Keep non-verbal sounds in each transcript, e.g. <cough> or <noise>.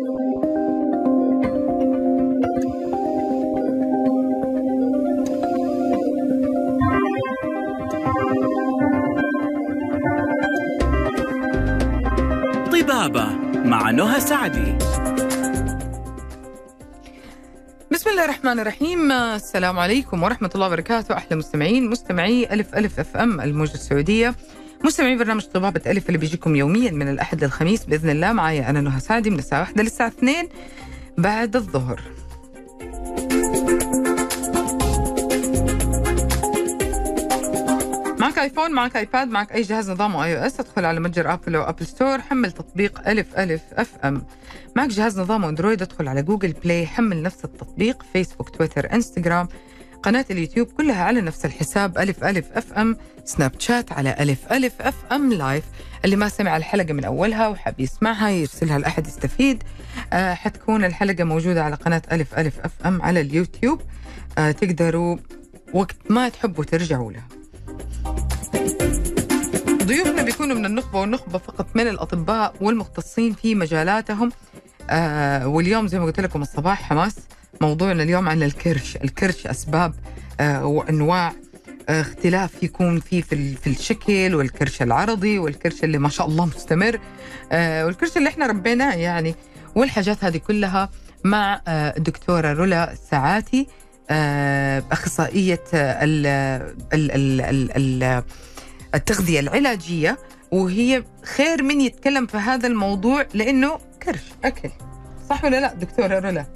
طبابة مع نهى سعدي. بسم الله الرحمن الرحيم. السلام عليكم ورحمة الله وبركاته. أحلى مستمعين مستمعي ألف ألف أف أم الموجة السعودية. مستمعي برنامج طبابة ألف اللي بيجيكم يوميا من الأحد للخميس بإذن الله. معايا أنا نهى سعدي من الساعة 1 للساعة 2 بعد الظهر. معك آيفون معك آيباد معك أي جهاز نظام iOS. ادخل على متجر آبل أو Apple Store حمل تطبيق ألف ألف FM. معك جهاز نظام أندرويد ادخل على جوجل بلاي حمل نفس التطبيق فيسبوك تويتر إنستغرام. قناة اليوتيوب كلها على نفس الحساب ألف ألف FM سناب شات على ألف ألف FM live اللي ما سمع الحلقة من أولها وحاب يسمعها يرسلها لأحد يستفيد. آه حتكون الحلقة موجودة على قناة ألف ألف أف أم على اليوتيوب. آه تقدروا وقت ما تحبوا ترجعوا لها. ضيوفنا بيكونوا من النخبة والنخبة فقط من الأطباء والمختصين في مجالاتهم. آه واليوم زي ما قلت لكم الصباح حماس. موضوعنا اليوم عن الكرش. الكرش أسباب آه وأنواع آه اختلاف يكون فيه في, في الشكل والكرش العرضي والكرش اللي ما شاء الله مستمر آه والكرش اللي إحنا ربيناه يعني. والحاجات هذه كلها مع الدكتورة رولا ساعاتي أخصائية ال ال ال ال ال التغذية العلاجية. وهي خير من يتكلم في هذا الموضوع لأنه كرش أكل. صح ولا لا دكتورة رولا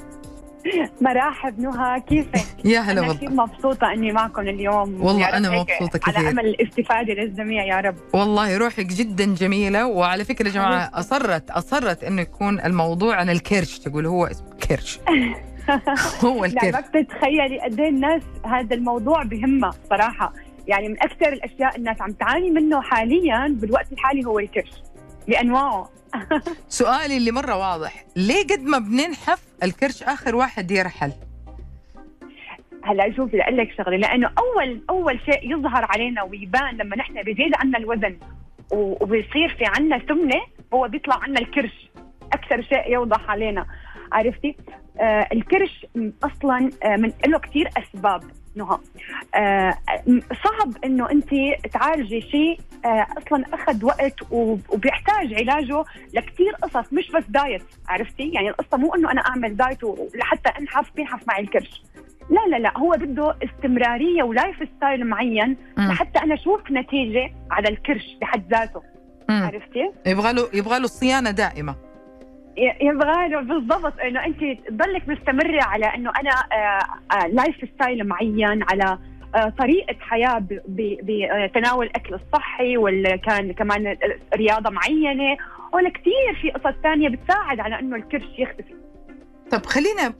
مرحب نهى كيفك؟ يا هلا أنا والله. كثير مبسوطة إني معكم اليوم. والله أنا مبسوطة على كثير. أمل الاستفادة للجميع يا رب. والله روحك جدا جميلة. وعلى فكرة يا جماعة أصرت أصرت إنه يكون الموضوع عن الكرش. تقول هو اسمه كرش. <laughs> هو لا ما الكرش. بتتخيلي قد إيه الناس هذا الموضوع بهمها صراحة. يعني من أكثر الأشياء الناس عم تعاني منه حاليا بالوقت الحالي هو الكرش بأنواعه. <laughs> سؤالي اللي مرة واضح. ليه قد ما بننحف الكرش آخر واحد يرحل؟ هلا شوفي لأقول لك شغلة لأنه أول أول شيء يظهر علينا ويبان لما نحن بيزيد عنا الوزن وبيصير في عنا سمنة هو بيطلع عنا الكرش. أكثر شيء يوضح علينا. عرفتي آه الكرش أصلا آه من له كثير أسباب نهى آه صعب إنه أنت تعالجي شيء آه أصلا أخذ وقت وبيحتاج علاجه لكثير قصص مش بس diet عرفتي يعني القصة مو إنه أنا أعمل diet لحتى انحف بينحف معي الكرش لا لا لا هو بده استمرارية و lifestyle معين. لحتى أنا أشوف نتيجة على الكرش بحد ذاته. عرفتي؟ يبغى له يبغى له صيانة دائمة ي- يبغى له بالضبط إنه أنت تضلك مستمرة على إنه أنا آه، آه، lifestyle معين على آه، طريقة حياة ب- ب- بتناول الأكل الصحي ولا كان كمان رياضة معينة. ولا كثير في قصص ثانية بتساعد على إنه الكرش يختفي طب خلينا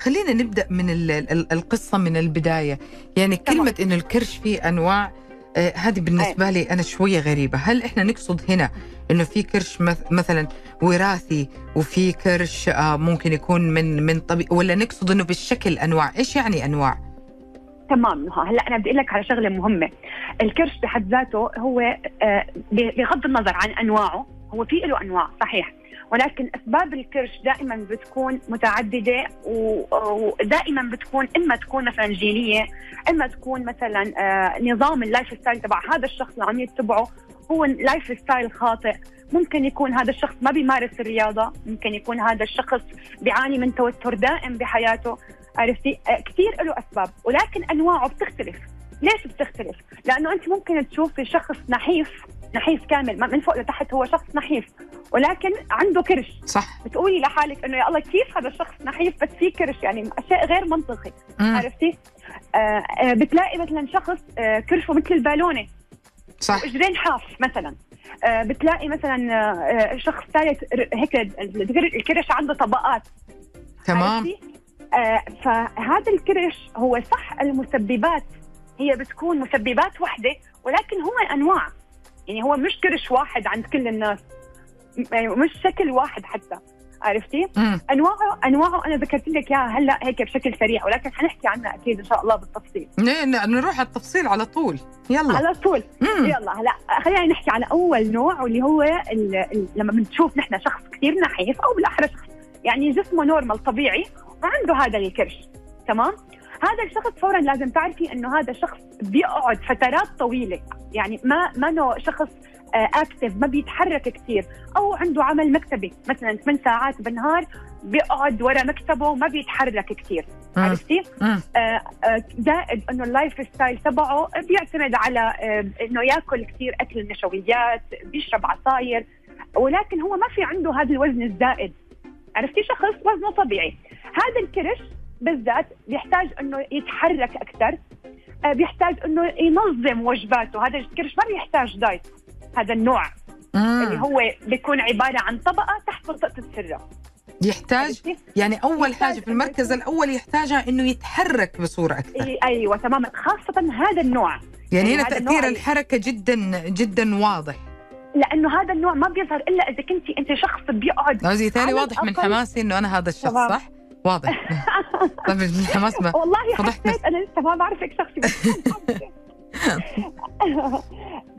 خلينا نبدأ من ال- ال- القصة من البداية. يعني. كلمة إنه الكرش فيه أنواع آه، هذه بالنسبة لي أنا شوية غريبة. هل إحنا نقصد هنا إنه في كرش مث- مثلا وراثي وفي كرش آه، ممكن يكون من من طبيعي ولا نقصد إنه بالشكل أنواع. إيش يعني أنواع؟ تمام. هلأ أنا بدي أقول لك على شغلة مهمة. الكرش بحد ذاته هو آه، بغض النظر عن أنواعه هو في له أنواع صحيح. ولكن أسباب الكرش دائما بتكون متعددة و- ودائما بتكون إما تكون مثلا جينية إما تكون مثلا آه، نظام ال lifestyle تبع هذا الشخص اللي عم يتبعه هو lifestyle خاطئ. ممكن يكون هذا الشخص ما بيمارس الرياضة ممكن يكون هذا الشخص بيعاني من توتر دائم بحياته. عرفتي؟ آه، كثير له أسباب ولكن أنواعه بتختلف. ليش بتختلف؟ لأنه أنت ممكن تشوفي شخص نحيف نحيف كامل ما- من فوق لتحت هو شخص نحيف ولكن عنده كرش. صح. بتقولي لحالك إنه يا الله كيف هذا الشخص نحيف بس في كرش يعني أشياء غير منطقي. مم. عرفتي؟ آه آه بتلاقي مثلا شخص آه كرشه مثل البالونة. صح. اجرين حاف مثلا. آه بتلاقي مثلا آه آه، شخص ثالث هيك ال- الكرش عنده طبقات. تمام؟ آه فهذا الكرش هو صح المسببات. هي بتكون مسببات واحدة ولكن هو أنواع. يعني هو مش كرش واحد عند كل الناس. يعني مش شكل واحد حتى. عرفتي؟ مم. انواعه أنواعه أنا ذكرت لك إياها هلأ هيك بشكل سريع ولكن حنحكي عنها أكيد إن شاء الله بالتفصيل. نروح على التفصيل على طول. يلا. على طول. مم. يلا هلأ خلينا نحكي على أول نوع واللي هو ال ال لما بنشوف نحن شخص كثير نحيف أو بالأحرى شخص. يعني جسمه نورمال طبيعي وعنده هذا الكرش. تمام؟ هذا الشخص فورا لازم تعرفي إنه هذا شخص بيقعد فترات طويلة. يعني ما ما شخص active ما بيتحرك كثير أو عنده عمل مكتبي مثلا 8 ساعات بالنهار بيقعد ورا مكتبه ما بيتحرك كثير مم. عرفتي؟ آه، آه، زائد إنه ال lifestyle تبعه بيعتمد على آه، إنه ياكل كثير أكل نشويات بيشرب عصاير. ولكن هو ما في عنده هذا الوزن الزائد. عرفتي؟ شخص وزنه طبيعي. هذا الكرش بالذات بيحتاج إنه يتحرك أكثر آه، بيحتاج إنه ينظم وجباته هذا الكرش ما بيحتاج دايت هذا النوع اللي مم. هو بيكون عبارة عن طبقة تحت منطقه السرة يحتاج؟ يعني أول يحتاج حاجة في المركز الأول يحتاجها إنه يتحرك بصورة أكثر أيوه تماما خاصة هذا النوع يعني يعني هنا تأثير الحركة جدا جدا واضح لأنه هذا النوع ما بيظهر إلا إذا كنت أنت شخص بيقعد غازي ثاني واضح من حماسي إنه أنا هذا الشخص. صح؟ واضح. <laughs> طيب من ما والله. حسيت أنا لسه ما بعرفك شخصي <laughs>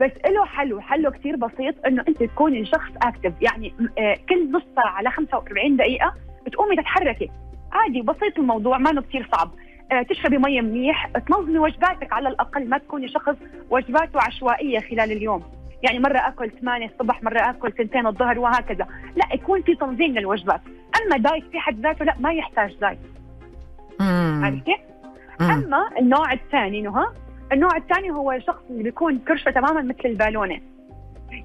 بس له حل حله كثير بسيط إنه أنت تكوني شخص اكتف يعني آه، كل نص ساعة على 45 دقيقة بتقومي تتحركي. عادي بسيط الموضوع ما إنه كثير صعب. آه، تشربي مي منيح تنظمي وجباتك على الأقل ما تكوني شخص وجباته عشوائية خلال اليوم. يعني مرة آكل 8 الصبح مرة آكل 2 الظهر وهكذا. لا يكون في تنظيم للوجبات. أما دايت في حد ذاته لا ما يحتاج دايت. عرفتي؟ أما النوع الثاني نهى النوع الثاني هو الشخص اللي بيكون كرشه تماما مثل البالونة.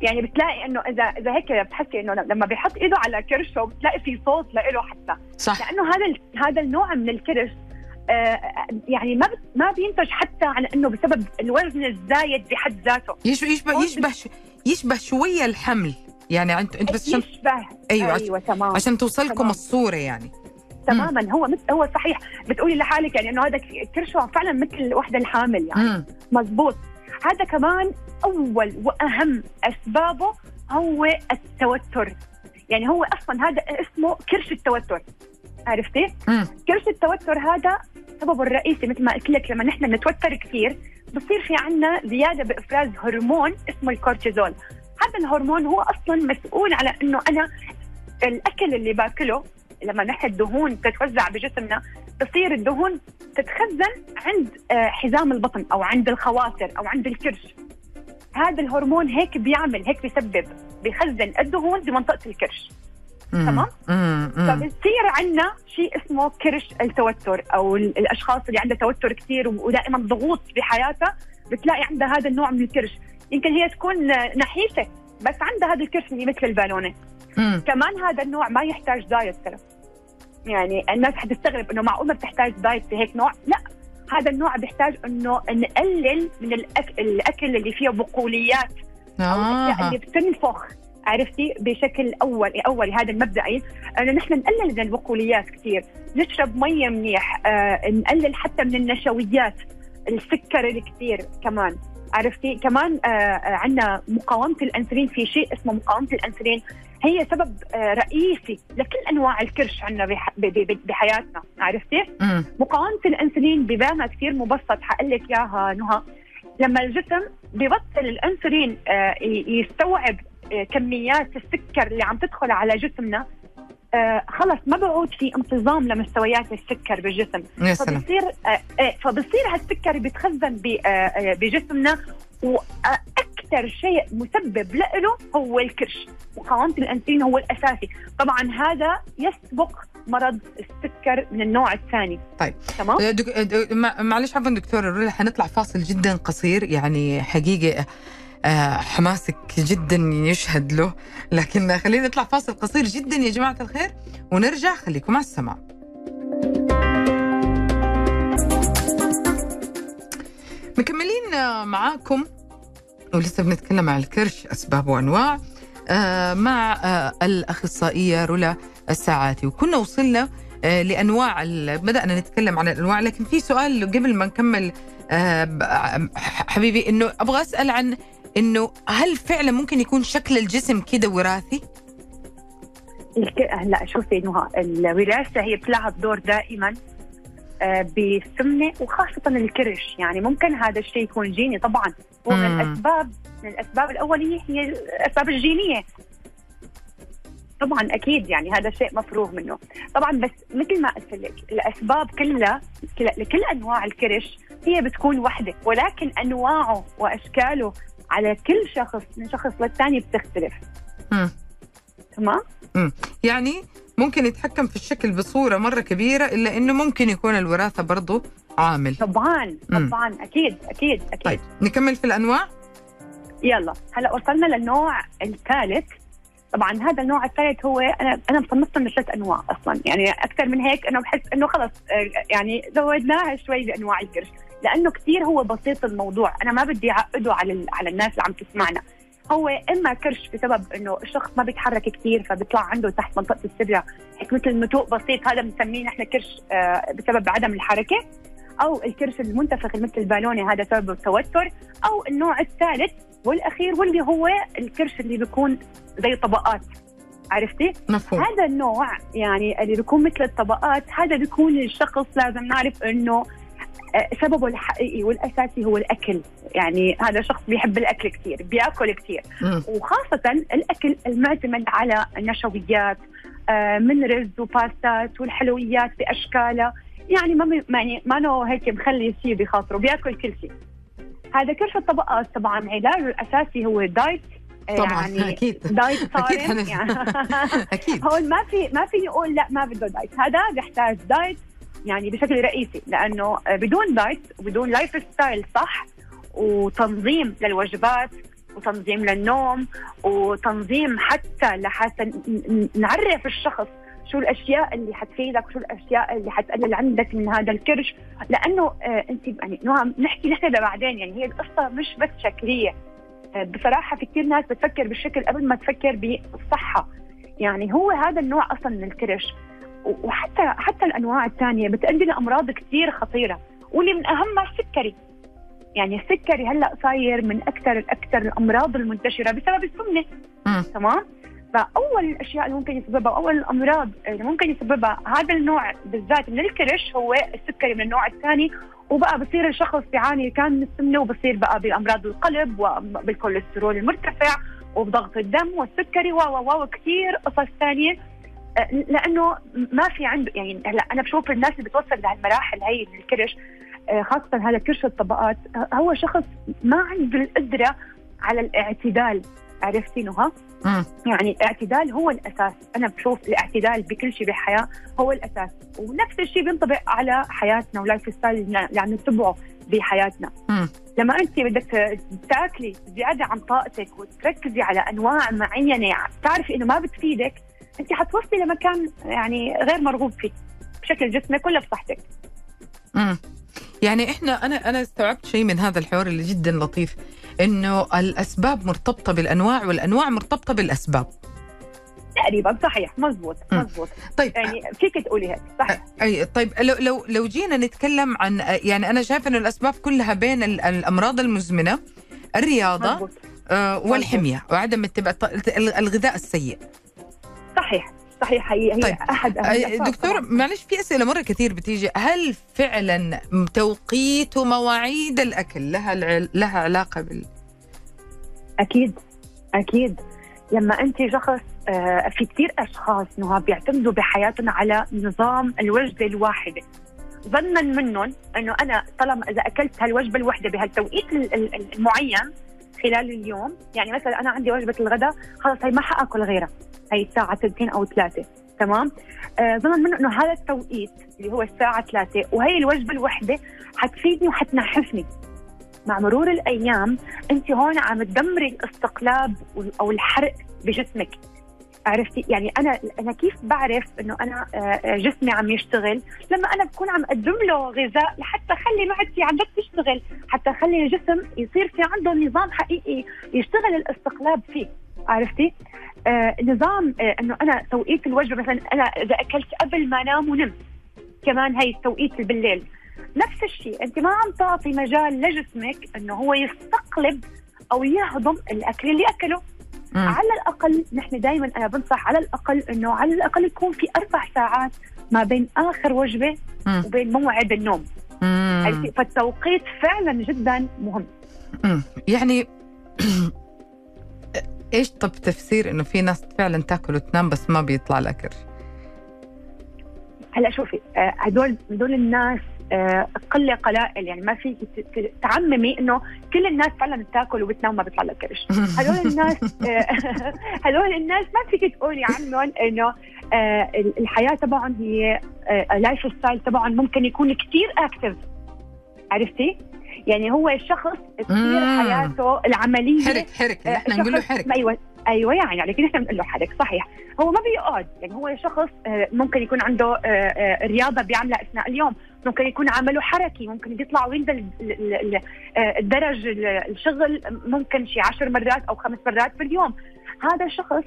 يعني بتلاقي إنه إذا إذا هيك بتحسي إنه لما بيحط إيده على كرشه بتلاقي في صوت له حتى. صح. لأنه هذا هذا النوع من الكرش يعني ما ما بينتج حتى عن إنه بسبب الوزن الزايد بحد ذاته. يشبه يشبه يشبه يشبه شوية الحمل. يعني انت أنت بس عشان يشبه. أيوة، أيوه, أيوة تمام. عشان توصلكم تمام. الصورة يعني. تماما. هو مثل هو صحيح. بتقولي لحالك يعني إنه هذا كرشه فعلا مثل الوحده الحامل يعني. مم. مزبوط. هذا كمان أول وأهم أسبابه هو التوتر. يعني هو أصلا هذا اسمه كرش التوتر. عرفتي؟ مم. كرش التوتر هذا سببه الرئيسي مثل ما قلت لك لما نحن نتوتر كثير بصير في عنا زيادة بإفراز هرمون اسمه الكورتيزول هذا الهرمون هو أصلا مسؤول على إنه أنا الأكل اللي باكله لما نحن الدهون تتوزع بجسمنا بصير الدهون تتخزن عند آه، حزام البطن أو عند الخواصر أو عند الكرش هذا الهرمون هيك بيعمل هيك بيسبب بيخزن الدهون بمنطقة الكرش. تمام؟ فبصير عندنا شيء اسمه كرش التوتر أو ال- الأشخاص اللي عندها توتر كثير ودائما ضغوط بحياتها بتلاقي عندها هذا النوع من الكرش يمكن هي تكون نحيفة بس عندها هذا الكرش اللي مثل البالونة مم. كمان هذا النوع ما يحتاج دايت ترى يعني الناس حتستغرب إنه معقول ما بتحتاج دايت في هيك نوع لا هذا النوع بيحتاج إنه نقلل من. الأكل اللي فيه بقوليات أو آه. اللي بتنفخ عرفتي بشكل اولي اولي هذا المبدئي انه نحن نقلل من البقوليات كثير. نشرب ميه منيح آه نقلل حتى من النشويات السكر الكثير كمان. عرفتي؟ كمان آه آه عندنا مقاومة الأنسولين في شيء اسمه مقاومة الأنسولين. هي سبب آه رئيسي لكل أنواع الكرش عندنا بح- ب- ب- بحياتنا. عرفتي؟ مم. مقاومة الأنسولين ببانها كثير. مبسط حقول لك إياها نهى. لما الجسم ببطل الأنسولين آه، يستوعب كميات السكر اللي عم تدخل على جسمنا. آه، خلص ما بعود في انتظام لمستويات السكر بالجسم. يا سلام. فبصير آه، آه، فبصير هالسكر بيتخزن آه، آه، بجسمنا وأكثر شيء مسبب له هو الكرش. مقاومه الأنسولين هو الأساسي. طبعا هذا يسبق مرض السكر من النوع الثاني. طيب. تمام؟ دك... دك... مع- معلش عفوا دكتورة رولا حنطلع فاصل جدا قصير يعني حقيقة آه، حماسك جدا يشهد له. لكن خلينا نطلع فاصل قصير جدا يا جماعة الخير ونرجع. خليكم مع السماع. مكملين آه، معاكم ولسه بنتكلم عن الكرش أسباب وأنواع. آه، مع آه، الأخصائية رولا الساعاتي. وكنا وصلنا آه، لأنواع بدأنا نتكلم عن الأنواع. لكن في سؤال قبل ما نكمل آه، حبيبي إنه أبغى أسأل عن إنه هل فعلا ممكن يكون شكل الجسم كده وراثي؟ الك... هلا شوفي نهى الوراثة هي بتلعب دور دائما آه، بالسمنه وخاصة الكرش يعني ممكن هذا الشيء يكون جيني طبعا ومن. الاسباب من الأسباب الأولية هي الأسباب الجينية طبعا أكيد يعني هذا شيء مفروغ منه طبعا بس مثل ما قلت لك الأسباب كلها كل- لكل أنواع الكرش هي بتكون وحدة ولكن أنواعه وأشكاله على كل شخص من شخص للثاني بتختلف. مم. تمام؟ يعني ممكن يتحكم في الشكل بصورة مرة كبيرة إلا إنه ممكن يكون الوراثة برضو عامل. طبعا مم. طبعا. أكيد أكيد أكيد. طيب نكمل في الأنواع؟ يلا. هلأ وصلنا للنوع الثالث. طبعا هذا النوع الثالث هو أنا أنا مصنفتهم لثلاث أنواع أصلا. يعني أكثر من هيك أنا بحس إنه خلص آه، يعني زودناها شوي بانواع الكرش لأنه كثير هو بسيط الموضوع. أنا ما بدي أعقده على ال- على الناس اللي عم تسمعنا. هو إما كرش بسبب إنه الشخص ما بيتحرك كثير فبيطلع عنده تحت منطقة السرة. هيك مثل نتوء بسيط هذا بنسميه نحن كرش آه، بسبب عدم الحركة. أو الكرش المنتفخ مثل البالونة هذا سببه التوتر. أو النوع الثالث والأخير واللي هو الكرش اللي بيكون زي طبقات. عرفتي؟ مفهوم. هذا النوع يعني اللي بيكون مثل الطبقات هذا بيكون الشخص لازم نعرف إنه سببه الحقيقي والأساسي هو الأكل. يعني هذا شخص بيحب الأكل كثير بيأكل كثير. مم. وخاصة الأكل المعتمد على النشويات آه، من رز و pastas والحلويات بأشكالها يعني ما يعني ما هيك مخلي شيء بخاطره بيأكل كل شيء. هذا كرش الطبقات طبعا علاجه الأساسي هو diet. آه، طبعا يعني أكيد. diet <laughs> صارم. هنف- يعني <laughs> أكيد. هون ما في ما فيني أقول لا ما بده diet. هذا بيحتاج diet. يعني بشكل رئيسي لأنه بدون diet وبدون lifestyle صح وتنظيم للوجبات وتنظيم للنوم وتنظيم حتى لحتى نعرف الشخص شو الأشياء اللي حتفيدك وشو الأشياء اللي حتقلل عندك من هذا الكرش. لأنه آه أنت يعني نوع نحكي نحن لبعدين يعني هي القصة مش بس شكلية. آه بصراحة في كثير ناس بتفكر بالشكل قبل ما تفكر بالصحه يعني هو هذا النوع أصلا من الكرش. وحتى حتى الأنواع الثانية بتؤدي لامراض كثير خطيرة. واللي من اهمها السكري. يعني السكري هلأ صاير من أكثر أكثر الأمراض المنتشرة بسبب السمنة. تمام؟ فأول الأشياء اللي ممكن يسببها واول الأمراض اللي ممكن يسببها هذا النوع بالذات من الكرش هو السكري من النوع الثاني. وبقى بصير الشخص يعاني كان من السمنة وبصير بقى بامراض القلب وبالكوليسترول المرتفع وبضغط الدم والسكري. و و و كثير قصص ثانية. لأنه ما في عنده يعني هلا أنا بشوف الناس اللي بتوصل لهالمراحل هي من الكرش آه، خاصة هذا كرش الطبقات آه، هو شخص ما عنده القدرة على الاعتدال عرفتي نهى؟ يعني الاعتدال هو الأساس، أنا بشوف الاعتدال بكل شيء بالحياة هو الأساس، ونفس الشيء بينطبق على حياتنا و lifestyle اللي عم نتبعه بحياتنا. مم. لما أنت بدك تاكلي زيادة عن طاقتك وتركزي على أنواع معينة تعرفي إنه ما بتفيدك، انت حتوصلي لمكان يعني غير مرغوب فيه بشكل جسمك ولا بصحتك. مم. يعني إحنا أنا أنا استوعبت شيء من هذا الحوار اللي جدا لطيف إنه الأسباب مرتبطة بالأنواع والأنواع مرتبطة بالأسباب تقريبا صحيح مزبوط. مزبوط طيب يعني فيك تقولي هيك صحيح أي طيب لو لو لو جينا نتكلم عن يعني أنا شايفة إنه الأسباب كلها بين ال- الأمراض المزمنة الرياضة مزبوط آه والحمية وعدم اتباع الغذاء السيء صحيح صحيح هي هي طيب. أحد الأسباب دكتور. معلش في أسئلة مرة كثير بتيجي. هل فعلا توقيت ومواعيد الأكل لها لها علاقة بال؟ أكيد أكيد. لما أنت شخص آه، في كثير أشخاص نهى بيعتمدوا بحياتهم على نظام الوجبة الواحدة. ظنا منهم إنه أنا طالما إذا أكلت هالوجبة الواحدة بهالتوقيت ال- ال- المعين خلال اليوم. يعني مثلا أنا عندي وجبة الغداء خلص هي ما حأكل غيرها. هي الساعة ثلثين أو ثلاثة تمام؟ آه ظنا منه إنه هذا التوقيت اللي هو الساعة ثلاثة وهي الوجبة الواحده حتفيدني وحتنحفني. مع مرور الأيام أنت هون عم تدمري الاستقلاب أو الحرق بجسمك. عرفتي؟ يعني أنا أنا كيف بعرف إنه أنا آه، جسمي عم يشتغل؟ لما أنا بكون عم أقدم له غذاء لحتى اخلي معدتي عم تشتغل حتى اخلي الجسم يصير في عنده نظام حقيقي يشتغل الاستقلاب فيه. عرفتي؟ آه نظام آه إنه أنا توقيت الوجبة مثلا أنا إذا أكلت قبل ما انام ونمت كمان هي التوقيت بالليل. نفس الشيء أنت ما عم تعطي مجال لجسمك إنه هو يستقلب أو يهضم الأكل اللي أكله. مم. على الأقل نحن دائما أنا بنصح على الأقل إنه على الأقل يكون في أربع ساعات ما بين آخر وجبة مم. وبين موعد النوم مم. عرفتي؟ فالتوقيت فعلا جدا مهم مم. يعني <clears throat> إيش طب تفسير إنه في ناس فعلا تأكل وتنام بس ما بيطلع كرش هلأ شوفي آه، هدول هدول الناس قله قلائل. يعني ما في تعممي إنه كل الناس فعلا بتاكل وبتنام ما بيطلع لها كرش. <laughs> هدول الناس آه، <laughs> هدول الناس ما فيك تقولي عنهم إنه الحياة تبعهم هي ال lifestyle تبعهم ممكن يكون كثير active عرفتي؟ يعني هو شخص كثير حياته العملية حرك حرك. إحنا نقول له حرك. أيوه أيوه يعني لكن إحنا بنقول له حرك صحيح. هو ما بيقعد. يعني هو شخص آه، ممكن يكون عنده آه، آه، رياضة بيعملها أثناء اليوم. ممكن يكون عمله حركي ممكن يطلع وينزل الدرج الشغل ممكن شي عشر مرات أو خمس مرات باليوم هذا الشخص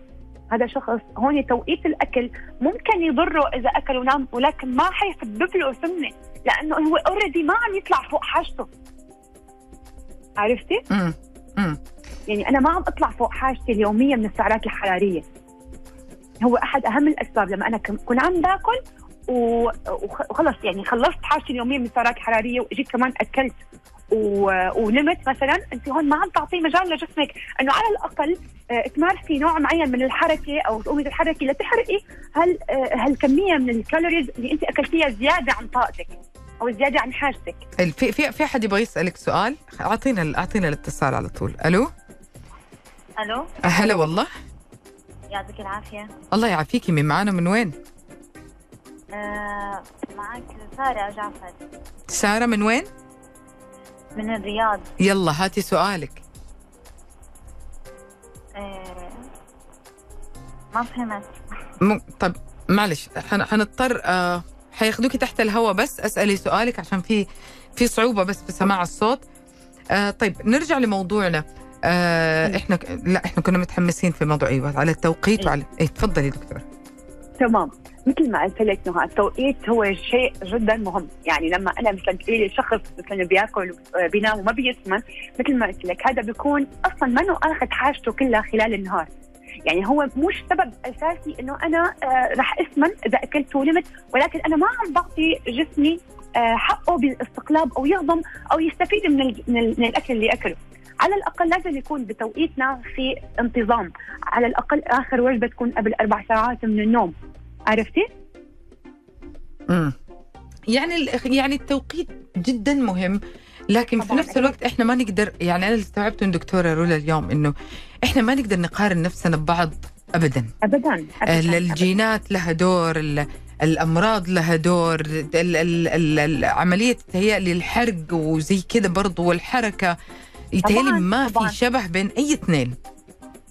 هذا شخص هون توقيت الأكل ممكن يضره إذا أكل ونام ولكن ما حيسبب له سمنة لأنه هو اوريدي ما عم يطلع فوق حاجته. عرفتي؟ امم يعني أنا ما عم أطلع فوق حاجتي اليومية من السعرات الحرارية. هو أحد أهم الأسباب لما أنا كنت عم باكل وخلص يعني خلصت حاجتي اليومية من السعرات الحرارية وإجيت كمان أكلت ونمت مثلا. أنت هون ما عم تعطي مجال لجسمك إنه على الأقل آه، تمارسي نوع معين من الحركة أو تقومي تتحركي لتحرقي هال آه، هالكمية من الكالوريز اللي أنت أكلتيها زيادة عن طاقتك أو زيادة عن حاجتك. في في في أحد يبغى يسألك سؤال؟ أعطينا أعطينا الاتصال على طول. ألو؟ ألو؟ هلا والله. يعطيك العافية. الله يعافيكي من معانا من وين؟ آه معك سارة جعفر. سارة من وين؟ من الرياض. يلا هاتي سؤالك. آه ما فهمت. م... طب معلش حنضطر آه حياخدوكي تحت الهواء بس أسألي سؤالك عشان في في صعوبة بس في سماع الصوت. آه طيب نرجع لموضوعنا. آه إحنا لا إحنا كنا متحمسين في موضوع أيوه على التوقيت وعلى اي تفضلي دكتور تمام. مثل ما قلت لك نهى التوقيت هو شيء جدا مهم. يعني لما أنا مثلا تقولي لي شخص مثلا بياكل بينام وما بيسمن مثل ما قلت لك هذا بيكون أصلا ما آخذ حاجته كلها خلال النهار. يعني هو مش سبب اساسي إنه أنا آه رح اسمن إذا أكلت ونمت ولكن أنا ما عم بعطي جسمي آه حقه بالاستقلاب أو يهضم أو يستفيد من, من الأكل اللي أكله. على الأقل لازم يكون بتوقيتنا في انتظام. على الأقل آخر وجبة تكون قبل أربع ساعات من النوم. عرفتي؟ امم يعني يعني التوقيت جدا مهم لكن في نفس الوقت إحنا ما نقدر يعني أنا اللي استوعبته من دكتورة رولا اليوم إنه إحنا ما نقدر نقارن نفسنا ببعض ابدا ابدا, أبداً. الجينات لها دور الأمراض لها دور عملية تهيألي الحرق وزي كذا برضو والحركة يتهيألي ما طبعاً. في شبه بين أي اثنين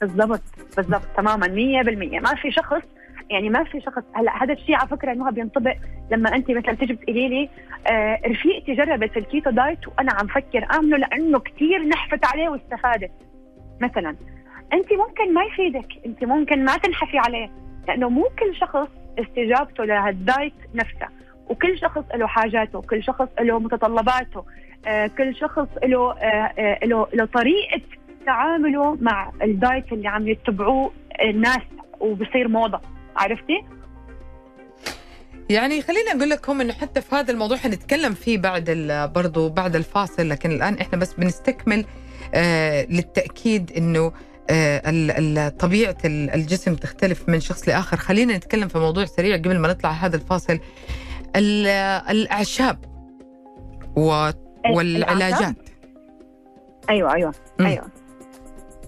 بالضبط بالضبط تماما 100% ما في شخص يعني ما في شخص هلا هذا الشيء على فكرة إنه بينطبق لما أنت مثلا تيجي بتقولي لي آه رفيقتي جربت ال keto diet وأنا عم فكر اعمله لأنه كثير نحفت عليه واستفادت. مثلا أنت ممكن ما يفيدك أنت ممكن ما تنحفي عليه لأنه مو كل شخص استجابته لهال diet نفسه وكل شخص له حاجاته كل شخص له متطلباته آه كل شخص له آه آه له, له طريقة تعامله مع الدايت اللي عم يتبعوه الناس وبصير موضة. عرفتي؟ يعني خليني أقول لكم إنه حتى في هذا الموضوع حنتكلم فيه بعد برضو بعد الفاصل لكن الآن إحنا بس بنستكمل آه للتأكيد إنه آه طبيعة الجسم تختلف من شخص لآخر. خلينا نتكلم في موضوع سريع قبل ما نطلع هذا الفاصل. الأعشاب والعلاجات. أيوه أيوه أيوه.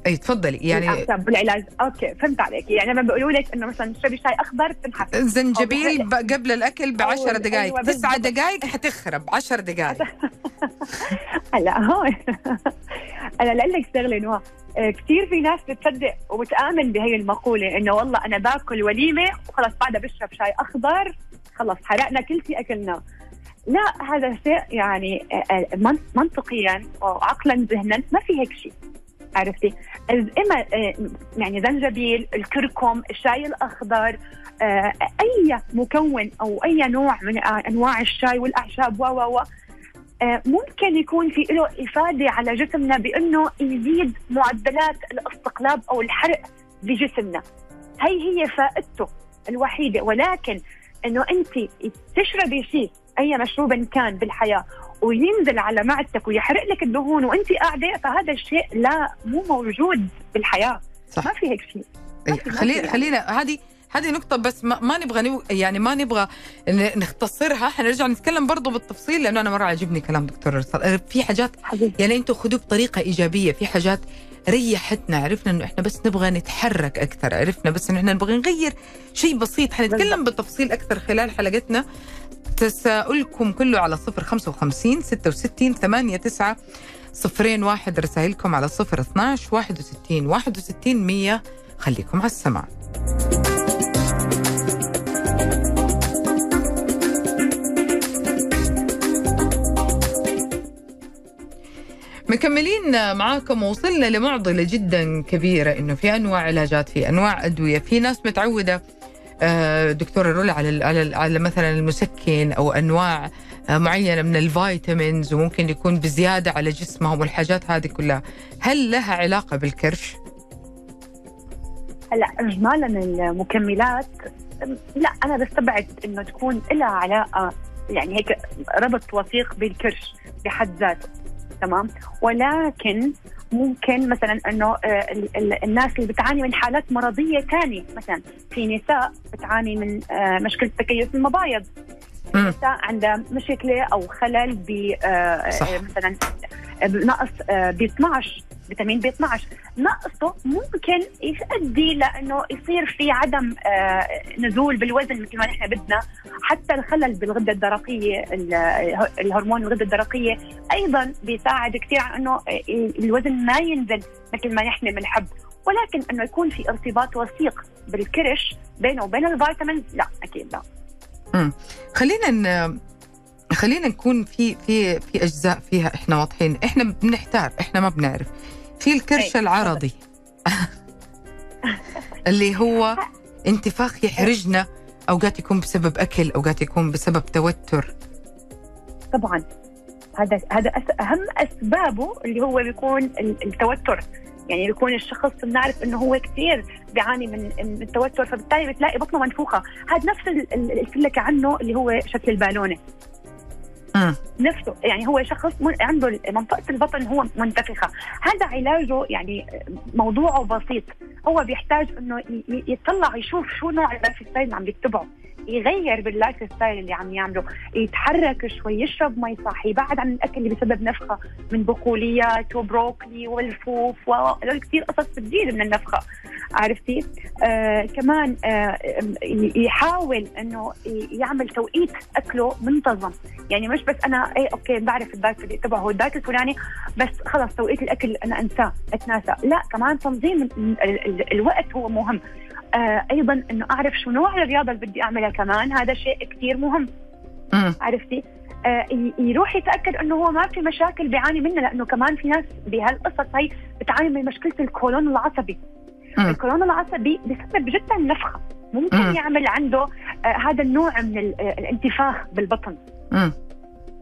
أي تفضلي. يعني الأعصاب بالعلاج أوكي فهمت عليك. يعني لما بيقولوا لك إنه مثلا تشربي شاي أخضر بتنحف زنجبيل قبل الأكل ب 10 دقائق أيوة تسعة دقائق حتخرب. 10 دقائق <laughs> هلا هون أنا لاقول لك شغله انه كثير في ناس بتصدق وبتآمن بهي المقولة إنه والله أنا باكل وليمة وخلص بعدها بشرب شاي أخضر. خلص حرقنا كل شيء أكلناه. لا هذا شيء يعني آه، آه، منطقيا وعقلا ذهنا ما في هيك شيء. عرفتي؟ إما آه، يعني زنجبيل الكركم الشاي الأخضر آه، أي مكون أو أي نوع من أنواع الشاي والأعشاب و و. آه، ممكن يكون في له إفادة على جسمنا بأنه يزيد معدلات الاستقلاب أو الحرق بجسمنا. هي هي فائدته الوحيدة. ولكن إنه انت تشربي شيء أي مشروب كان بالحياة وينزل على معدتك ويحرق لك الدهون وانت قاعدة فهذا الشيء لا مو موجود بالحياة. صح. ما في هيك شيء. في خلينا. خلينا هذه هذه نقطة بس ما, ما نبغى نو يعني ما نبغى نختصرها. حنرجع نتكلم برضو بالتفصيل لأنه أنا مرة عجبني كلام دكتور رسال في حاجات حبيبي. يعني أنتوا خذوه بطريقة إيجابية. في حاجات ريحتنا عرفنا إنه إحنا بس نبغى نتحرك أكثر عرفنا بس انه إحنا نبغى نغير شيء بسيط. حنتكلم بالتفصيل أكثر خلال حلقتنا. تساؤلكم كله على صفر خمسة وخمسين ستة وستين ثمانية تسعة. صفرين واحد رسائلكم على صفر اثناش واحد وستين واحد وستين مية. خليكم على السماع. مكملين معاكم وصلنا لمعضلة جدا كبيرة إنه في أنواع علاجات في أنواع أدوية في ناس متعودة آه، دكتورة رولا على على على مثلا المسكن أو أنواع آه، معينة من الفيتامينز وممكن يكون بزيادة على جسمهم والحاجات هذه كلها هل لها علاقة بالكرش؟ هلا اجمالا المكملات لا أنا بستبعد إنه تكون لها علاقة يعني هيك ربط وثيق بالكرش بحد ذاته تمام ولكن ممكن مثلا إنه آه، ال- ال- الناس اللي بتعاني من حالات مرضية ثانية مثلا في نساء بتعاني من آه، مشكلة تكيس المبايض. نساء عندها مشكلة أو خلل ب. آه، مثلا نقص ب 12 فيتامين بي 12 نقصه ممكن يؤدي لأنه يصير في عدم آه، نزول بالوزن مثل ما نحن بدنا. حتى الخلل بالغدة الدرقية ال- الهرمون الغدة الدرقية أيضا بيساعد كثير على إنه الوزن ما ينزل مثل ما نحن بنحب. ولكن إنه يكون في ارتباط وثيق بالكرش بينه وبين الفيتامينز لا أكيد لا. خلينا ن... خلينا نكون في في في أجزاء فيها إحنا واضحين. إحنا بنحتار إحنا ما بنعرف. في الكرش أي، العرضي. اللي هو انتفاخ يحرجنا أوقات يكون بسبب أكل أوقات يكون بسبب توتر. طبعا. هذا هذا أهم أسبابه اللي هو بيكون ال- التوتر. يعني بيكون الشخص بنعرف إنه هو كثير بيعاني من من التوتر فبالتالي بتلاقي بطنه منفوخة. هذا نفس ال- ال- اللي قلت لك عنه اللي هو شكل البالونة. مم. نفسه. يعني هو شخص عنده منطقة البطن هو منتفخة. هذا علاجه يعني موضوعه بسيط. هو بيحتاج إنه يطلع يشوف شو نوع ال lifestyle اللي عم يتبعه يغير بال lifestyle اللي عم يعمله يتحرك شوي يشرب مي صح يبعد عن الأكل اللي بيسبب نفخة من بقوليات وبروكلي وملفوف وهذول كثير قصص بتزيد من النفخة عرفتي؟ آه كمان آه يحاول إنه يعمل توقيت أكله منتظم يعني مش بس أنا إيه okay بعرف ال diet تبعه ال diet الفلاني بس خلص توقيت الأكل أنا أنساه أتناسى لا كمان تنظيم ال- ال- ال- الوقت هو مهم. آه أيضا إنه أعرف شو نوع الرياضة اللي بدي أعملها كمان. هذا شيء كثير مهم. مم. عرفتي؟ آه يروح يتأكد إنه هو ما في مشاكل بيعاني منها لأنه كمان في ناس بهالقصص هي بتعاني من مشكلة الكولون العصبي. مم. الكولون العصبي بسبب جدا نفخة. ممكن مم. يعمل عنده آه هذا النوع من آه، الانتفاخ بالبطن. مم.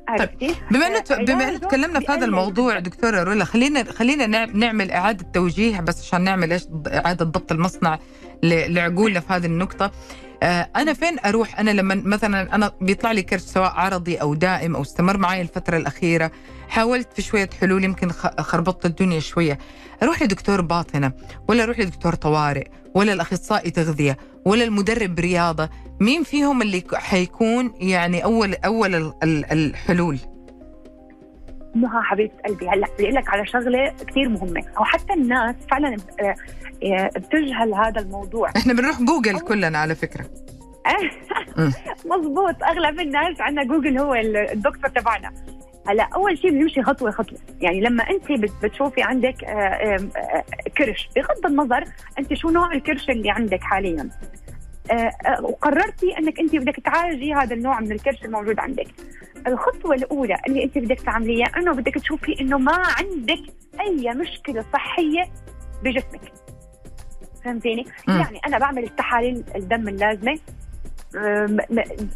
عرفتي؟ بما إنه آه، بما إنه علاجه تكلمنا في هذا الموضوع دكتورة رولا خلينا خلينا نع- نعمل إعادة توجيه بس عشان نعمل إيش؟ إعادة ضبط المصنع. لعقولنا في هذه النقطة. آه، أنا فين أروح؟ أنا لما مثلا أنا بيطلع لي كرش سواء عرضي أو دائم أو استمر معي الفترة الأخيرة. حاولت في شوية حلول يمكن خربطت الدنيا شوية. أروح لدكتور باطنة ولا أروح لدكتور طوارئ ولا الأخصائي تغذية ولا المدرب رياضة. مين فيهم اللي حيكون يعني اول أول ال- ال- الحلول؟ نهى حبيبة قلبي هلأ بدي أقول لك على شغلة كثير مهمة. أو حتى الناس فعلا آه، آه، بتجهل هذا الموضوع. إحنا بنروح جوجل كلنا على فكرة. <laughs> مم. مزبوط أغلب الناس عندنا جوجل هو ال- الدكتور تبعنا. هلأ أول شيء بنمشي خطوة خطوة. يعني لما انت بت- بتشوفي عندك آه، كرش بغض النظر انت شو نوع الكرش اللي عندك حاليا. وقررتي انك انت بدك تعالجي هذا النوع من الكرش الموجود عندك. الخطوة الأولى اللي انت بدك تعمليها انه بدك تشوفي انه ما عندك أي مشكلة صحية بجسمك. فهمتيني. يعني أنا بعمل التحاليل الدم اللازمة.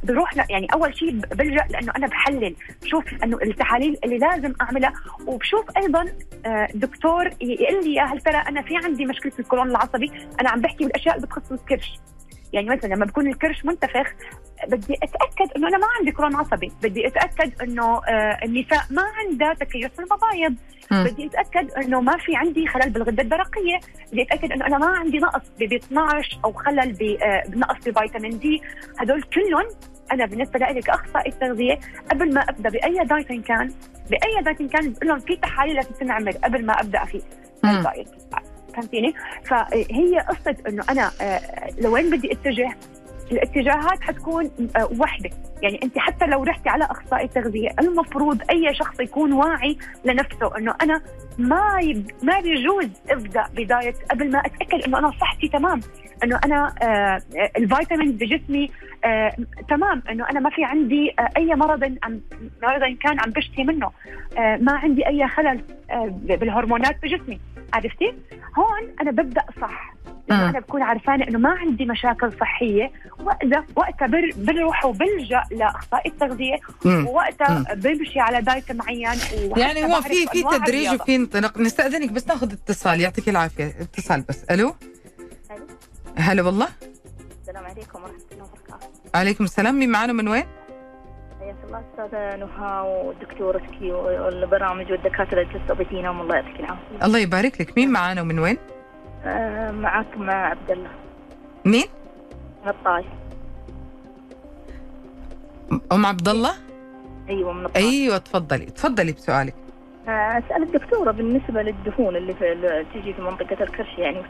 بروح يعني أول شيء بلجأ لأنه أنا بحلل بشوف إنه التحاليل اللي لازم أعملها. وبشوف أيضا آه، دكتور يقول لي يا هل ترى أنا في عندي مشكلة القولون العصبي؟ أنا عم بحكي بالأشياء اللي بتخص الكرش. يعني مثلا لما بكون الكرش منتفخ بدي أتأكد إنه أنا ما عندي قولون عصبي بدي أتأكد إنه آه، النساء ما عندها تكيس في المبايض. بدي أتأكد إنه ما في عندي خلل بالغدة الدرقيه بدي أتأكد إنه أنا ما عندي نقص ب 12 أو خلل ب- آه، بنقص بفيتامين دي هدول كلهم أنا بالنسبة لي كاخصائي التغذية قبل ما أبدأ بأي diet كان بأي diet كان بقول لهم في تحاليل لازم تنعمل قبل ما أبدأ فيه. ال diet فهمتيني؟ فهي قصة إنه أنا آه، لوين بدي أتجه الاتجاهات حتكون آه، وحدة يعني أنت حتى لو رحتي على أخصائي تغذية المفروض أي شخص يكون واعي لنفسه إنه أنا ما يب... ما بيجوز ابدا بداية قبل ما أتأكد إنه أنا صحتي تمام. إنه أنا آه الفيتامين بجسمي آه تمام. إنه أنا ما في عندي آه أي مرض عم مرض كان عم بشتي منه. آه ما عندي أي خلل آه بالهرمونات بجسمي. عرفتي؟ هون أنا ببدأ صح. مم. أنا بكون عرفانة إنه ما عندي مشاكل صحية. وقتها وقتها بر- بروح وبلجأ لاخصائي التغذية. ووقتها بمشي على دايت معين. يعني هو في في تدريج. وفي انطلاق نستأذنك بس ناخذ اتصال يعطيك العافية. اتصال بس. ألو؟ ألو. هلا والله. السلام عليكم ورحمة الله وبركاته. عليكم السلام. مين معنا من وين؟ حياك الله أستاذة نهى ودكتورتك والبرامج والدكاترة اللي تستضيفينهم الله يعطيك العافية. الله يبارك لك. مين معنا ومن وين؟ آه، معك مع عبد الله. مين؟ من الطايف أم عبد الله؟ أيوة من الطايف أيوه تفضلي. تفضلي بسؤالك. أسأل الدكتورة بالنسبة للدهون اللي في تجي في منطقة الكرش يعني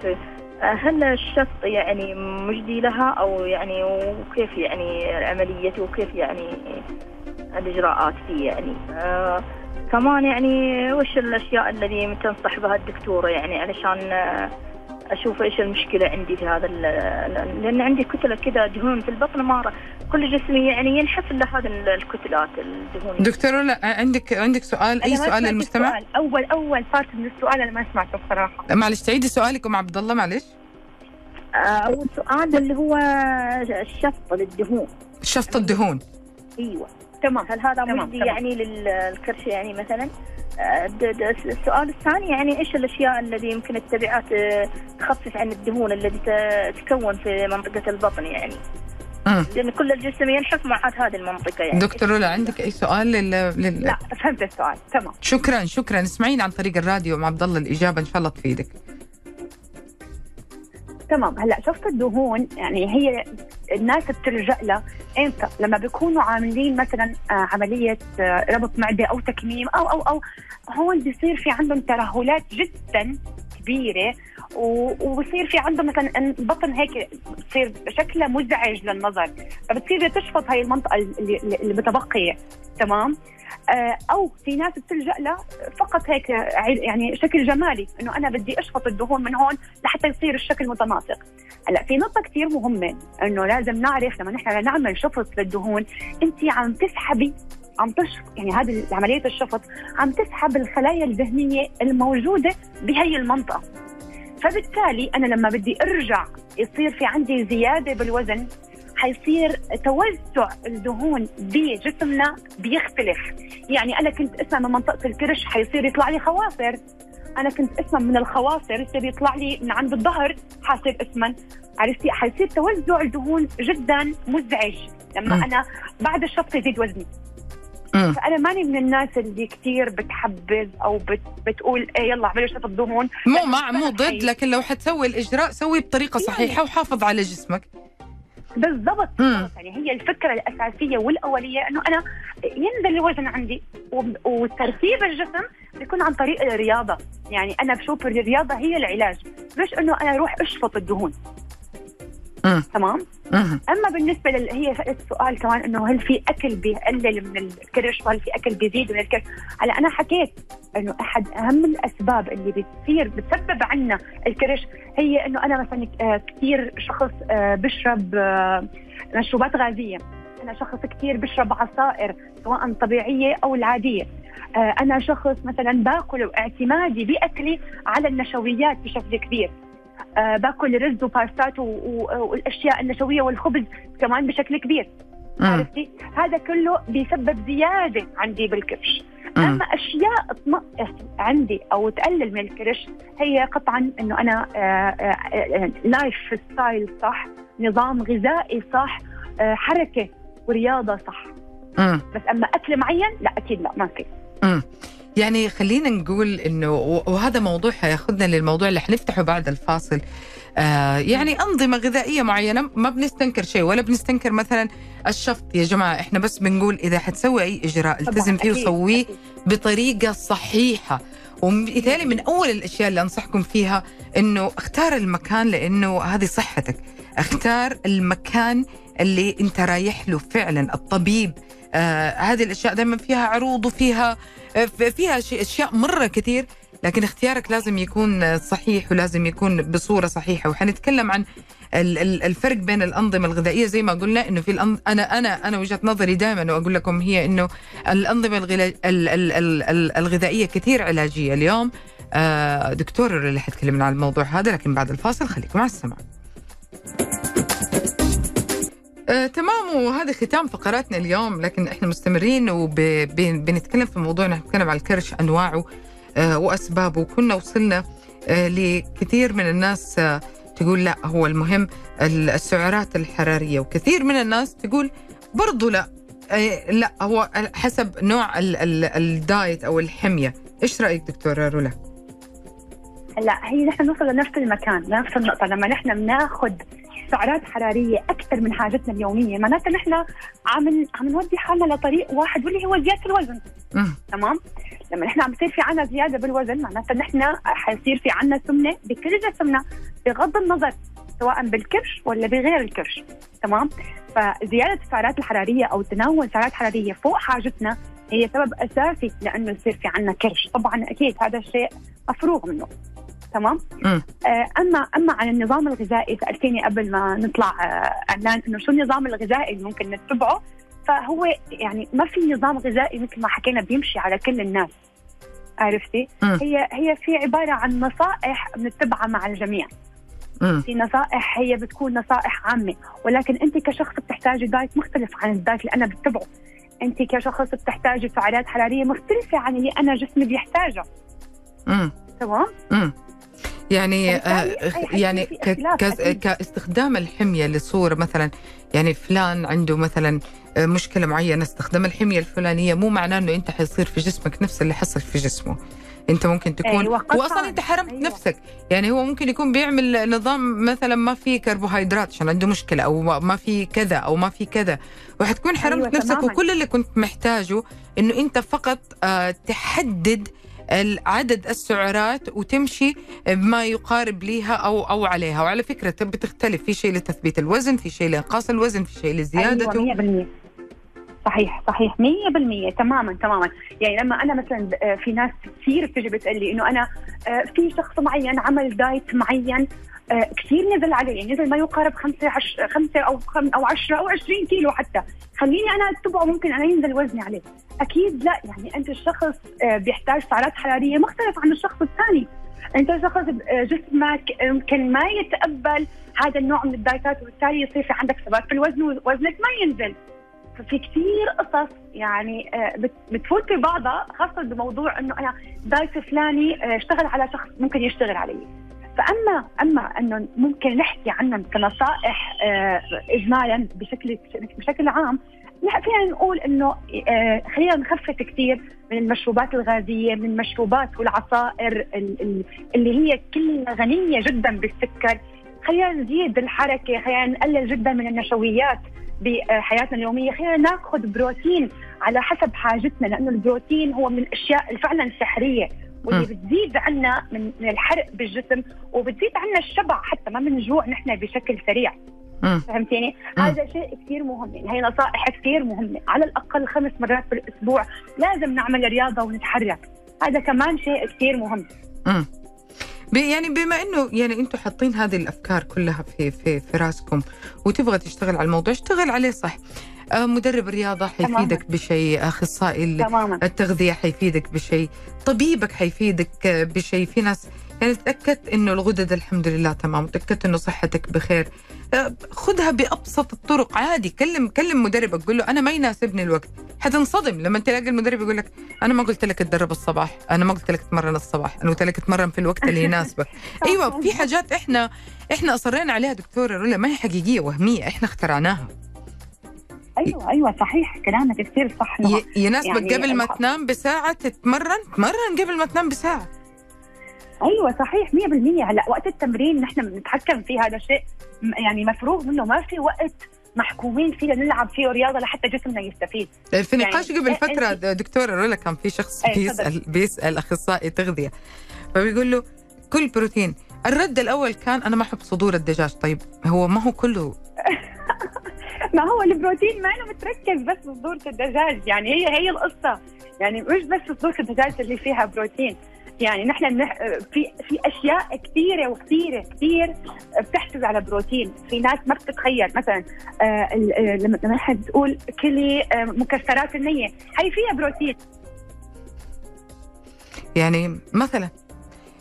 هل الشط يعني مجدي لها؟ أو يعني وكيف يعني عمليته وكيف يعني الإجراءات فيه يعني؟ آه كمان يعني وش الأشياء الذي تنصح بها الدكتورة يعني علشان آه، أشوف إيش المشكلة عندي في هذا لأن عندي كتلة كذا دهون في البطن ما كل جسمي يعني ينحف إلا هذه الكتلات الدهون. دكتورة لا عندك عندك سؤال؟ أي سؤال للمستمع؟ السؤال. اول أول part من السؤال أنا ما سمعته بصراحة. معلش تعيدي سؤالك أم عبد الله معلش. آه، أول سؤال اللي هو الشفط للدهون. شفط الدهون. أيوه. تمام هل هذا مجدي. يعني للكرش يعني مثلا؟ آه، السؤال الثاني يعني إيش الأشياء الذي يمكن التبعات آه، تخفف عن الدهون التي ت- تكون في منطقة البطن يعني؟ مم. لأن كل الجسم ينحف مع هذه المنطقة يعني. دكتور رولا عندك أي سؤال لل... لل... لا فهمت السؤال تمام. شكرا شكرا. اسمعينا عن طريق الراديو أم عبد الله الإجابة إن شاء الله تفيدك. تمام. هلا شفت الدهون يعني هي الناس بتلجأ لها. إمتى؟ لما بيكونوا عاملين مثلا آه، عملية آه، ربط معدة أو تكميم أو أو أو هون بيصير في عندهم ترهلات جدا كبيرة. وبصير في عندهم مثلا البطن هيك بصير شكلها مزعج للنظر. فبتصير تشفط هاي المنطقة اللي, متبقيه تمام؟ أو في ناس بتلجأ لها فقط هيك يعني شكل جمالي إنه أنا بدي اشفط الدهون من هون لحتى يصير الشكل متناسق. هلأ في نقطة كثير لمهمه إنه لازم نعرف لما نحن نعمل شفط للدهون أنت عم تسحبي عم تشفط يعني هذه عملية الشفط عم تسحب الخلايا الدهنيه الموجودة بهي المنطقة. فبالتالي أنا لما بدي أرجع يصير في عندي زيادة بالوزن حيصير توزع الدهون بجسمنا بيختلف. يعني أنا كنت أسمع من منطقة الكرش حيصير يطلع لي خواصر. أنا كنت أسمع من الخواصر يصير يطلع لي من عند الظهر حاصير اسما. عرفتي؟ حيصير توزع الدهون جدا مزعج. لما مم. أنا بعد الشفط يزيد وزني. فأنا ماني من الناس اللي كثير بتحبذ أو بت بتقول إيه يلا اعملوا شفط دهون. مو مع مو ضد لكن لو حتسوي الإجراء سوي بطريقة صحيحة وحافظ على جسمك. بالضبط. يعني هي الفكرة الأساسية والأولية إنه أنا ينزل الوزن عندي وترتيب الجسم بيكون عن طريق الرياضة. يعني أنا بشوف الرياضة هي العلاج مش إنه أنا أروح أشفط الدهون. مم. تمام؟ مم. أما بالنسبة لل... هي السؤال كمان إنه هل في أكل بيقلل من الكرش؟ وهل في أكل بيزيد من الكرش؟ هلا أنا حكيت إنه أحد أهم الأسباب اللي بتصير بتسبب عنا الكرش هي إنه أنا مثلا آه، كثير شخص آه، بشرب آه، مشروبات غازية. أنا شخص كثير بشرب عصائر سواء طبيعية أو العادية. أنا شخص مثلا باكل واعتمادي بأكلي على النشويات بشكل كبير. باكل رز وباستات والأشياء النشوية والخبز كمان بشكل كبير. عرفتي هذا كله بيسبب زيادة عندي بالكرش. أما أشياء تنقص عندي أو تقلل من الكرش هي قطعا إنه أنا lifestyle صح نظام غذائي صح آه، حركة ورياضة صح مم. بس أما أكل معين لا أكيد لا ما في يعني خلينا نقول إنه وهذا موضوع حياخذنا للموضوع اللي حنفتحه بعد الفاصل. آه يعني أنظمة غذائية معينة ما بنستنكر شيء ولا بنستنكر مثلا الشفط. يا جماعة إحنا بس بنقول إذا حتسوي أي إجراء التزم فيه وسويه. بطريقة صحيحة. وبالتالي من أول الأشياء اللي أنصحكم فيها إنه اختار المكان لأنه هذه صحتك. اختار المكان اللي أنت رايح له فعلا الطبيب هذه الأشياء دائما فيها عروض وفيها آه فيها أشياء مرة كثير لكن اختيارك لازم يكون آه، صحيح ولازم يكون بصورة صحيحة. وحنتكلم عن ال- ال- الفرق بين الأنظمة الغذائية. زي ما قلنا إنه في الأنظ... أنا أنا أنا وجهة نظري دائما وأقول لكم هي إنه الأنظمة الغلا... ال... ال... ال... ال... الغذائية كثير علاجية اليوم. آه دكتور اللي حتكلمنا عن الموضوع هذا لكن بعد الفاصل خليكم مع السمع آه، تمام وهذا ختام فقراتنا اليوم لكن إحنا مستمرين وبنتكلم في موضوع نتكلم على الكرش أنواعه آه، وأسبابه. وكنا وصلنا آه، لكثير من الناس آه، تقول لا هو المهم ال- السعرات الحرارية. وكثير من الناس تقول برضو لا آه، لا هو حسب نوع ال- ال- الدايت أو الحمية. إيش رأيك دكتورة رولا؟ هلا هي نحن نوصل لنفس المكان لنفس النقطة. لما نحن بناخذ سعرات حرارية أكثر من حاجتنا اليومية. معناتها نحن عم عم نودي حالنا لطريق واحد واللي هو زيادة الوزن. تمام؟ لما نحن عم يصير في عنا زيادة بالوزن معناتها نحن حيصير في عنا سمنة بكل جسمنا بغض النظر سواء بالكرش ولا بغير الكرش. تمام؟ فزيادة السعرات الحرارية أو تناول سعرات حرارية فوق حاجتنا هي سبب أساسي لأنه يصير في عنا كرش. طبعا أكيد هذا الشيء مفروغ منه. تمام. آه اما أما عن النظام الغذائي سألتيني قبل ما نطلع آه إعلان إنه شو النظام الغذائي اللي ممكن نتبعه فهو يعني ما في نظام غذائي مثل ما حكينا بيمشي على كل الناس عرفتي. هي هي في عبارة عن نصائح بنتبعها مع الجميع. في نصائح هي بتكون نصائح عامة ولكن أنت كشخص بتحتاجي دايت مختلف عن الدايت اللي أنا بتبعه أنت كشخص بتحتاجي سعرات حرارية مختلفة عن اللي أنا جسمي بيحتاجها. تمام. يعني فبالتالي آه يعني. كاستخدام الحمية لصوره مثلا يعني فلان عنده مثلا آه، مشكلة معينة استخدم الحمية الفلانية مو معناه إنه أنت حيصير في جسمك نفس اللي حصل في جسمه أنت ممكن تكون أيوة،. واصلا أنت حرمت أيوة. نفسك يعني هو ممكن يكون بيعمل نظام مثلا ما في كربوهيدرات عشان عنده مشكلة أو ما- ما في كذا أو ما في كذا وحتكون حرمت أيوة، نفسك تماماً. وكل اللي كنت محتاجه إنه أنت فقط آه، تحدد عدد السعرات وتمشي بما يقارب ليها أو أو عليها. وعلى فكرة بتختلف. في شيء لتثبيت الوزن في شيء لإنقاص الوزن في شيء لزيادته أيوة 100% صحيح صحيح. 100% تماما تماما. يعني لما أنا مثلا آه، في ناس كثير بتجي بتقول لي إنه أنا آه، في شخص معين عمل دايت معين كثير نزل عليه يعني نزل ما يقارب خمسة عش... خمسة أو خم... أو 10 أو 20 كيلو حتى. خليني أنا أتبعه ممكن أنا ينزل وزني عليه. أكيد لا. يعني أنت الشخص آه، بيحتاج سعرات حرارية مختلف عن الشخص الثاني. أنت شخص آه، جسمك يمكن ما يتقبل هذا النوع من الدايتات وبالتالي يصير في عندك ثبات في الوزن ووزنك ما ينزل. ففي كثير قصص يعني آه، بت- بتفوت في بعضها خاصة بموضوع إنه أنا دايت فلاني آه، اشتغل على شخص ممكن يشتغل علي. فأما أما أنه ممكن نحكي عنهم كنصائح آه، اجمالا بشكل بشكل عام فينا نقول إنه آه، خلينا نخفف كثير من المشروبات الغازية من المشروبات والعصائر ال- ال- اللي هي كلها غنية جدا بالسكر. خلينا نزيد الحركة خلينا نقلل جدا من النشويات بحياتنا اليومية. خلينا ناخذ بروتين على حسب حاجتنا لأنه البروتين هو من الأشياء فعلا سحرية. واللي. بتزيد عنا من من الحرق بالجسم وبتزيد عنا الشبع حتى ما بنجوع نحن بشكل سريع. فهمتيني؟ هذا شيء كثير مهم يعني هي نصائح كثير مهمة على الأقل خمس مرات بالأسبوع لازم نعمل رياضة ونتحرك هذا كمان شيء كثير مهم مم. يعني بما انه يعني أنتم حاطين هذه الأفكار كلها في في في راسكم وتبغى تشتغل على الموضوع اشتغل عليه صح مدرب الرياضه حيفيدك بشيء أخصائي تماما. التغذية حيفيدك بشيء طبيبك حيفيدك آه، بشيء. في ناس يعني تأكدت إنه الغدد الحمد لله تمام تاكدت إنه صحتك بخير. آه، خذها بأبسط الطرق عادي. كلم كلم مدربك قول له أنا ما يناسبني الوقت. حتنصدم لما تلاقي المدرب يقول لك أنا ما قلت لك تدرب الصباح أنا ما قلت لك تتمرن الصباح أنا قلت لك تتمرن في الوقت اللي يناسبك. <laughs> أيوه في حاجات إحنا إحنا أصرينا عليها دكتوره رولا ما هي حقيقية وهمية إحنا اخترعناها. أيوه أيوه صحيح. كلامك كثير صح. يناسبك يعني قبل ما تنام بساعة تتمرن؟ تمرن قبل ما تنام بساعة. أيوه صحيح 100% هلأ وقت التمرين نحن بنتحكم فيه. هذا شيء م- يعني مفروغ منه. ما في وقت محكومين فيه لنلعب فيه رياضة لحتى جسمنا يستفيد. في نقاش يعني قبل إيه فترة أنت- دكتورة رولا كان في شخص إيه، بيسأل بيسأل أخصائي تغذية. فبيقول له كل بروتين. الرد الأول كان أنا ما أحب صدور الدجاج. طيب هو ما هو كله <laughs> <laughs> ما هو البروتين ما انه متركز بس في صدورة الدجاج. يعني هي هي القصة. يعني مش بس صدورة الدجاج اللي فيها بروتين. يعني نحن. في في أشياء كثيرة وكثيرة كثير بتحتوي على بروتين. في ناس ما بتتخيل. مثلا آه آه، لما لما حد تقول كلي آه مكسرات النية. هي فيها بروتين. يعني مثلا.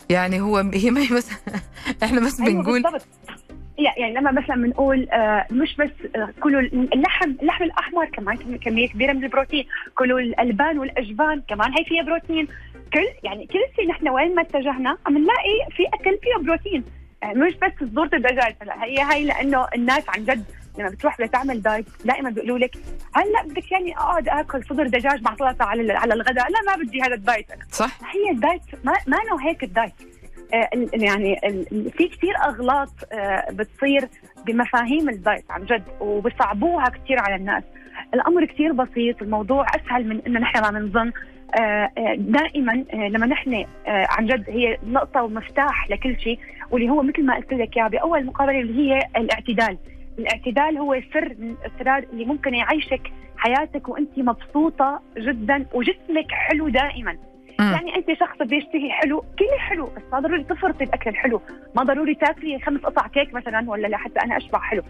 يعني هو هي ما هي بس <laughs> إحنا بس أيوة بنقول بالضبط. يعني لما مثلا بنقول آه مش بس آه كلوا اللحم اللحم الأحمر كمان كم- كمية كبيرة من البروتين كلوا الألبان والاجبان كمان هي فيها بروتين. كل يعني كل شيء نحن وين ما اتجهنا عم نلاقي في أكل فيه بروتين. يعني مش بس صدورة الدجاج هلا هي هي لأنه الناس عن جد لما بتروح لتعمل diet دائما بيقولوا لك هلا بدك يعني أقعد آكل صدر دجاج مع سلطه على على الغداء. لا ما بدي هذا ال diet. أنا صح. هي ال diet ما ما هيك الدايت. آه، ال- يعني ال- في كثير أغلاط آه، بتصير بمفاهيم الدايت عن جد وبصعبوها كثير على الناس. الأمر كثير بسيط الموضوع أسهل من إنه نحن ما بنظن آه، آه، دائما آه، لما نحن آه، عن جد هي نقطة ومفتاح لكل شيء واللي هو مثل ما قلت لك إياه بأول مقابلة اللي هي الاعتدال. الاعتدال هو سر من الاسرار اللي ممكن يعيشك حياتك وأنت مبسوطة جدا وجسمك حلو دائما. مم. يعني أنت شخص بيشتهي حلو كلي حلو بس ما ضروري تفرطي باكل الحلو. ما ضروري تاكلي خمس قطع كيك مثلا ولا لحتى أنا أشبع حلو.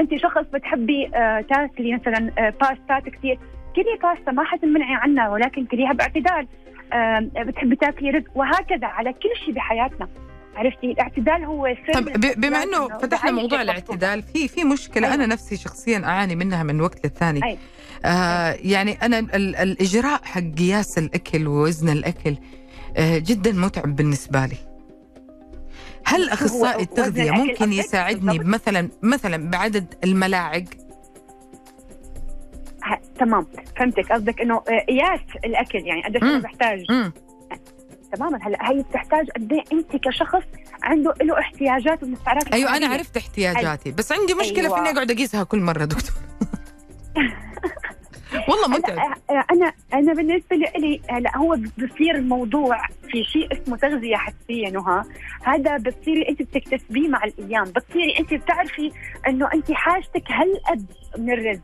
أنت شخص بتحبي آه تاكلي مثلا آه باستات كثير كلي باستا ما حتمنعي عنها ولكن كليها باعتدال. آه بتحبي تاكلي رز وهكذا على كل شيء بحياتنا. عرفتي؟ الاعتدال هو طب بما إنه فتحنا موضوع. الاعتدال في في مشكلة. أيوة. أنا نفسي شخصيا أعاني منها من وقت للثاني. أيوة. آه يعني أنا ال- الإجراء حق قياس الأكل ووزن الأكل آه جدا متعب بالنسبة لي هل أخصائي التغذية ممكن؟ يساعدني. مثلا مثلا بعدد الملاعق تمام فهمتك قصدك إنه آه، قياس الأكل يعني قديش أنا. بحتاج تماما هلأ هي بتحتاج قد إيه أنت كشخص عنده له احتياجات ومستعارات أيوه أنا. عرفت احتياجاتي بس عندي مشكلة أيوة. في إني اقعد أقيسها كل مرة دكتور <laughs> والله هلا آه، أنا أنا بالنسبة لي هلا هو بصير الموضوع في شيء اسمه تغذية حسية نهى. هذا بتصيري أنت بتكتسبيه مع الأيام. بتصيري أنت بتعرفي إنه أنت حاجتك هالقد من الرز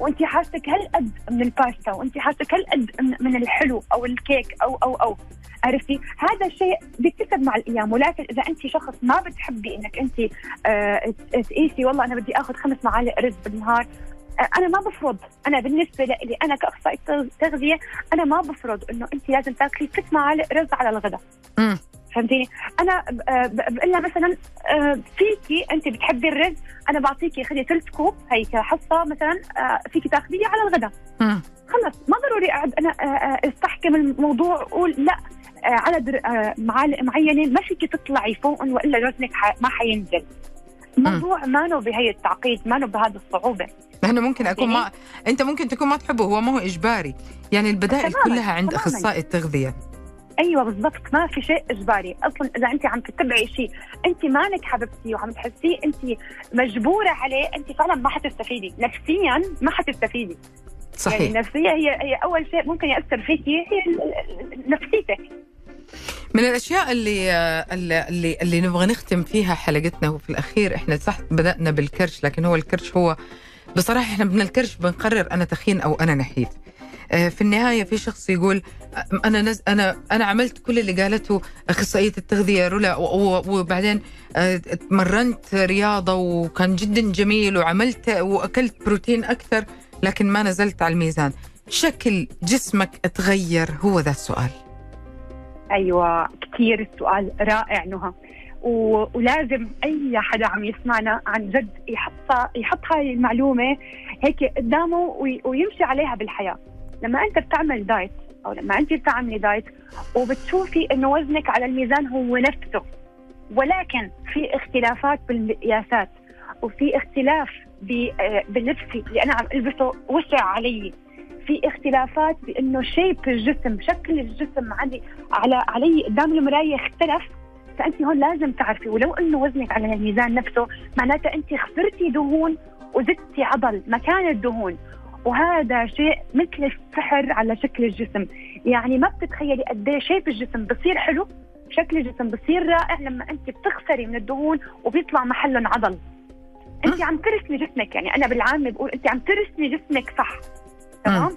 وأنت حاجتك هالقد من الباستا وأنت حاجتك هالقد من- من الحلو أو الكيك أو أو أو. عرفتي؟ هذا الشيء بيكتسب مع الأيام. ولكن إذا أنت شخص ما بتحبي إنك أنت آه، تقيسي والله أنا بدي آخذ خمس معالق رز بالنهار أنا ما بفرض أنا بالنسبة لي أنا كأخصائي تغذية أنا ما بفرض إنه أنت لازم تاكلي ست معالق رز على الغداء. فهمتيني؟ أنا بقول لها مثلا آه، فيكي أنت بتحبي الرز أنا بعطيكي خذي ثلث كوب هي كحصة مثلا آه، فيكي تاخذيه على الغداء. خلص ما ضروري اقعد أنا آه، استحكم الموضوع واقول لا عدد معالق معينة ما فيك تطلعي فوقهم وإلا وزنك ما حينزل الموضوع ما له بهي التعقيد ما له بهذه الصعوبة. لأنه ممكن أكون ما أنت ممكن تكون ما تحبه هو ما هو إجباري. يعني البدائل تماماً، كلها عند تماماً. أخصائي التغذية. أيوه بالضبط ما في شيء إجباري. أصلا إذا أنت عم تتبعي شيء أنت مالك حبيبتي وعم تحسيه أنت مجبورة عليه أنت فعلا ما حتستفيدي. نفسيا ما حتستفيدي. صحيح. يعني النفسيه هي هي أول شيء ممكن يأثر فيكي هي نفسيتك. من الأشياء اللي اللي اللي, نبغى نختم فيها حلقتنا وفي الأخير إحنا صح بدأنا بالكرش لكن هو الكرش هو بصراحة إحنا من الكرش بنقرر أنا تخين أو أنا نحيف. آه، في النهاية في شخص يقول أنا نز... أنا أنا عملت كل اللي قالته أخصائية التغذية رولا و- وبعدين آه، تمرنت رياضة وكان جدا جميل وعملت وأكلت بروتين أكثر لكن ما نزلت على الميزان. شكل جسمك اتغير هو ذا السؤال. أيوه كثير السؤال رائع نهى. و... ولازم أي حدا عم يسمعنا عن جد يحطها يحط هاي المعلومة هيك قدامه وي... ويمشي عليها بالحياة. لما أنت بتعمل diet أو لما أنت بتعملي diet وبتشوفي إنه وزنك على الميزان هو نفسه ولكن في اختلافات بالقياسات وفي اختلاف بلبسي اللي أنا عم ألبسه وسع علي. في اختلافات بأنه شيب الجسم شكل الجسم علي على علي قدام المراية اختلف. فأنت هون لازم تعرفي ولو أنه وزنك على الميزان نفسه معناتها أنت خسرتي دهون وزدتي عضل مكان الدهون. وهذا شيء مثل السحر على شكل الجسم. يعني ما بتتخيلي قد إيه شيب الجسم بصير حلو شكل الجسم بصير رائع لما أنت بتخسري من الدهون وبيطلع محلهم عضل. أنت عم ترسمي جسمك يعني أنا بالعامة بقول أنت عم ترسمي جسمك صح. تمام؟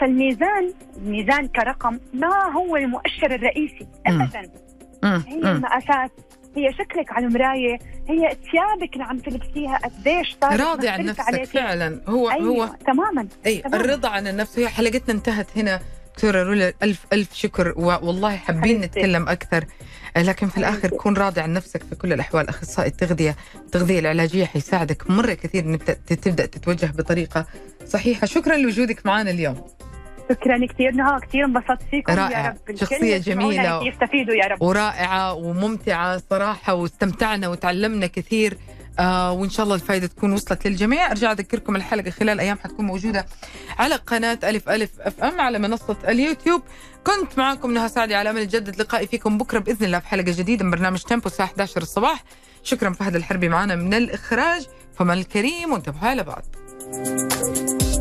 فالميزان الميزان كرقم ما هو المؤشر الرئيسي. ابدا. هي. المقاسات هي شكلك على المراية هي ثيابك اللي عم تلبسيها قديش صارت راضي عن نفسك عليكي. فعلا هو أيوة. هو تماما إي تمام. الرضا عن النفس هي حلقتنا انتهت هنا دكتورة رولا ألف ألف شكر والله حابين. نتكلم أكثر لكن في حبيبتي. كون راضي عن نفسك في كل الأحوال أخصائي التغذية التغذية العلاجية حيساعدك مرة كثير إنك ت- تبدأ تتوجه بطريقة صحيحة. شكرا لوجودك معنا اليوم. شكرا كثير نهى كثير انبسطت فيكم. رائع. يا رب شخصية جميلة. يستفيدوا يا رب. ورائعة وممتعة صراحة واستمتعنا وتعلمنا كثير. آه وإن شاء الله الفائدة تكون وصلت للجميع. أرجع أذكركم الحلقة خلال أيام حتكون موجودة على قناة ألف ألف FM على منصة اليوتيوب. كنت معكم نهى سعدي على أمل يتجدد لقائي فيكم بكرة بإذن الله في حلقة جديدة من برنامج تيمبو الساعة 11 الصباح. شكرا فهد الحربي معنا من الإخراج. فمان الكريم وانتبهوا على Thank you.